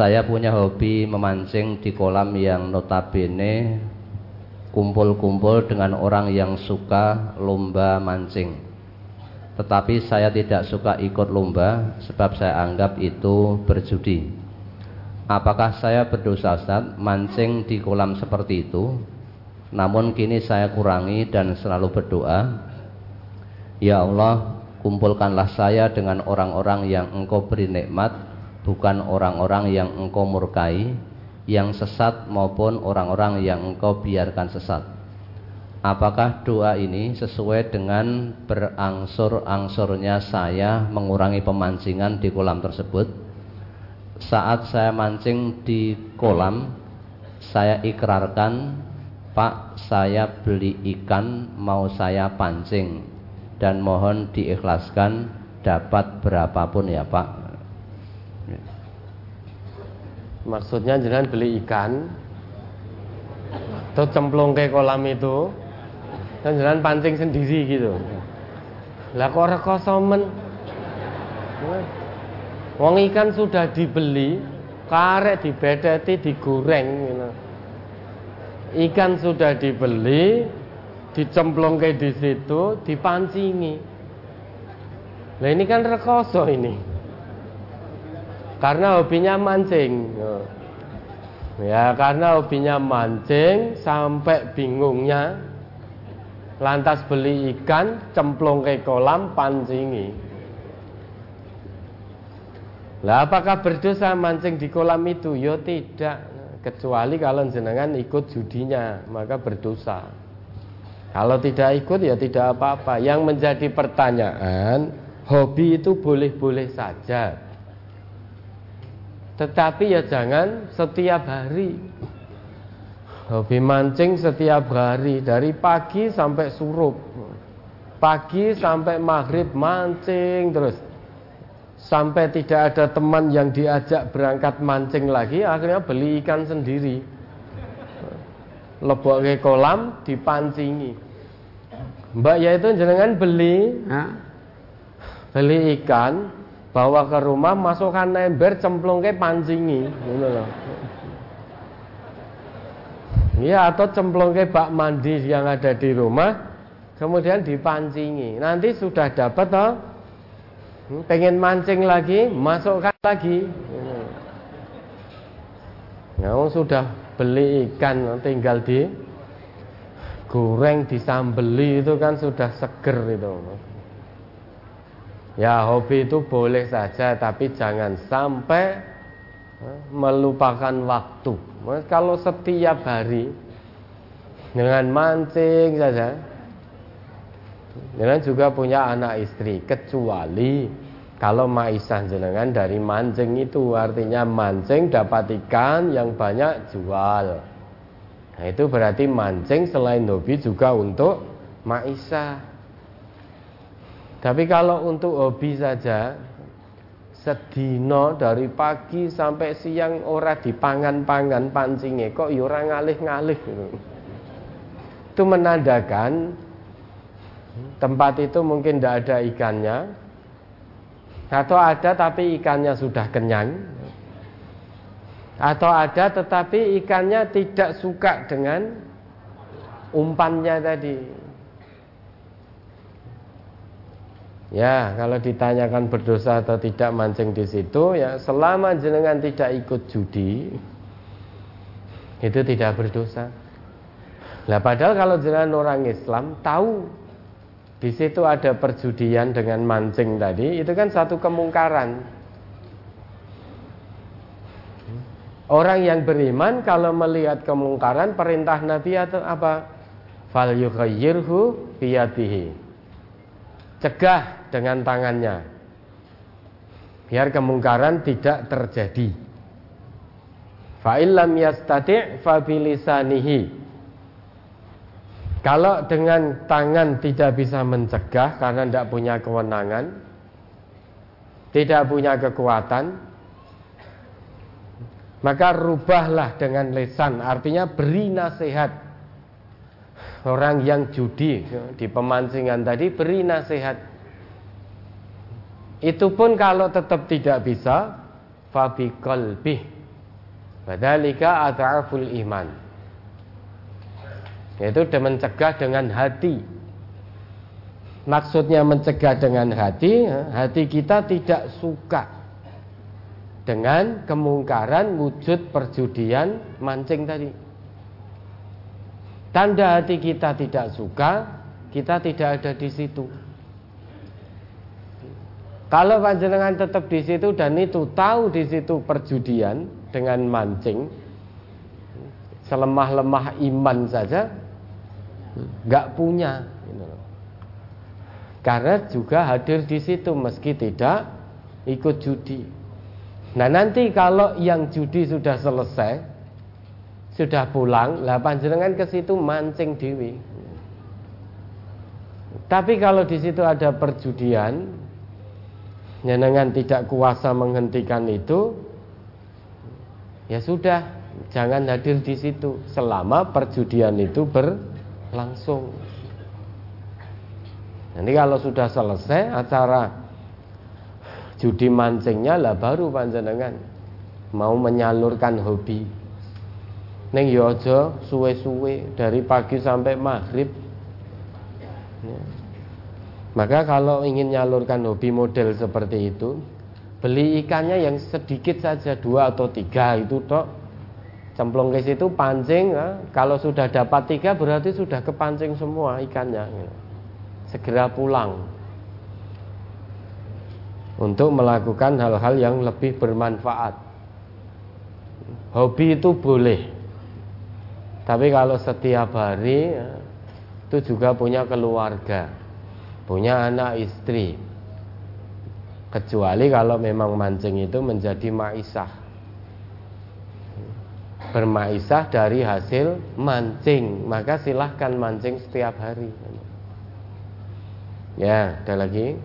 Saya punya hobi memancing di kolam yang notabene kumpul-kumpul dengan orang yang suka lomba mancing. Tetapi saya tidak suka ikut lomba sebab saya anggap itu berjudi. Apakah saya berdosa Ustaz mancing di kolam seperti itu? Namun kini saya kurangi dan selalu berdoa, Ya Allah, kumpulkanlah saya dengan orang-orang yang Engkau beri nikmat bukan orang-orang yang engkau murkai, yang sesat maupun orang-orang yang engkau biarkan sesat. Apakah doa ini sesuai dengan berangsur-angsurnya saya mengurangi pemancingan di kolam tersebut? Saat saya mancing di kolam, saya ikrarkan, Pak, saya beli ikan mau saya pancing dan mohon diikhlaskan dapat berapapun ya Pak. Maksudnya jangan beli ikan Atau cemplung ke kolam itu Dan jangan pancing sendiri gitu. Lah kok rekosomen Wong ikan sudah dibeli Karek dibedeti digoreng gitu. Ikan sudah dibeli Dicemplung ke di situ Dipancingi. Nah ini kan rekoso ini karena hobinya mancing. Ya, karena hobinya mancing sampai bingungnya lantas beli ikan, cemplung ke kolam, pancingi. Lah apakah berdosa mancing di kolam itu? Yo tidak, kecuali kalau jenengan ikut judinya, maka berdosa. Kalau tidak ikut ya tidak apa-apa. Yang menjadi pertanyaan, hobi itu boleh-boleh saja. Tetapi ya jangan setiap hari. Hobi mancing setiap hari Dari pagi sampai surup. Pagi sampai maghrib mancing terus. Sampai tidak ada teman yang diajak berangkat mancing lagi Akhirnya beli ikan sendiri. Lebok ke kolam dipancingi. Mbak ya itu jangan beli. Beli ikan bawa ke rumah masukkan ember cemplung ke pancingi. Gitu loh ya atau cemplung ke bak mandi yang ada di rumah kemudian dipancingi. Nanti sudah dapat toh. Hmm, pengen mancing lagi masukkan lagi. Ya sudah beli ikan tinggal di goreng disambeli itu kan sudah seger itu Ya hobi itu boleh saja tapi jangan sampai eh, melupakan waktu. Kalau setiap hari dengan mancing saja, dengan juga punya anak istri, kecuali kalau maisah jenengan dari mancing itu artinya mancing dapat ikan yang banyak jual. Nah itu berarti mancing selain hobi juga untuk maisah. Tapi kalau untuk hobi saja sedino dari pagi sampai siang ora dipangan-pangan pancingnya kok ya ngalih-ngalih. Gitu. Itu menandakan tempat itu mungkin tidak ada ikannya. Atau ada tapi ikannya sudah kenyang. Atau ada tetapi ikannya tidak suka dengan umpannya tadi Ya, kalau ditanyakan berdosa atau tidak mancing di situ, ya selama jenengan tidak ikut judi, itu tidak berdosa. Nah, padahal kalau jenengan orang Islam tahu di situ ada perjudian dengan mancing tadi, itu kan satu kemungkaran. Orang yang beriman kalau melihat kemungkaran perintah Nabi atau apa? Fal yughayyirhu biyadihi. Cegah dengan tangannya. Biar kemungkaran tidak terjadi. Fa'ilam yastati' fabilisanihi kalau dengan tangan tidak bisa mencegah karena tidak punya kewenangan tidak punya kekuatan maka rubahlah dengan lesan artinya beri nasihat orang yang judi di pemancingan tadi beri nasihat itu pun kalau tetap tidak bisa fabi kolbi Badalika adhaful iman. Yaitu mencegah dengan hati. Maksudnya mencegah dengan hati, hati kita tidak suka dengan kemungkaran wujud perjudian mancing tadi. Tanda hati kita tidak suka, kita tidak ada di situ. Kalau panjenengan tetap di situ dan itu tahu di situ perjudian dengan mancing, selemah-lemah iman saja, nggak punya. Karena juga hadir di situ meski tidak ikut judi. Nah nanti kalau yang judi sudah selesai, sudah pulang, lah panjenengan ke situ mancing dewi. Tapi kalau di situ ada perjudian, jenengan tidak kuasa menghentikan itu, ya sudah, jangan hadir di situ selama perjudian itu berlangsung. Nanti kalau sudah selesai acara judi mancingnya lah baru panjenengan mau menyalurkan hobi. Neng yojo ya suwe-suwe dari pagi sampai maghrib. Ya. Maka kalau ingin nyalurkan hobi model seperti itu, beli ikannya yang sedikit saja dua atau tiga itu tok. Cemplung ke situ pancing, ya. kalau sudah dapat tiga berarti sudah kepancing semua ikannya. Ya. Segera pulang untuk melakukan hal-hal yang lebih bermanfaat. Hobi itu boleh, tapi kalau setiap hari ya, itu juga punya keluarga punya anak istri. Kecuali kalau memang mancing itu menjadi maisah. Bermaisah dari hasil mancing. Maka silahkan mancing setiap hari. Ya ada lagi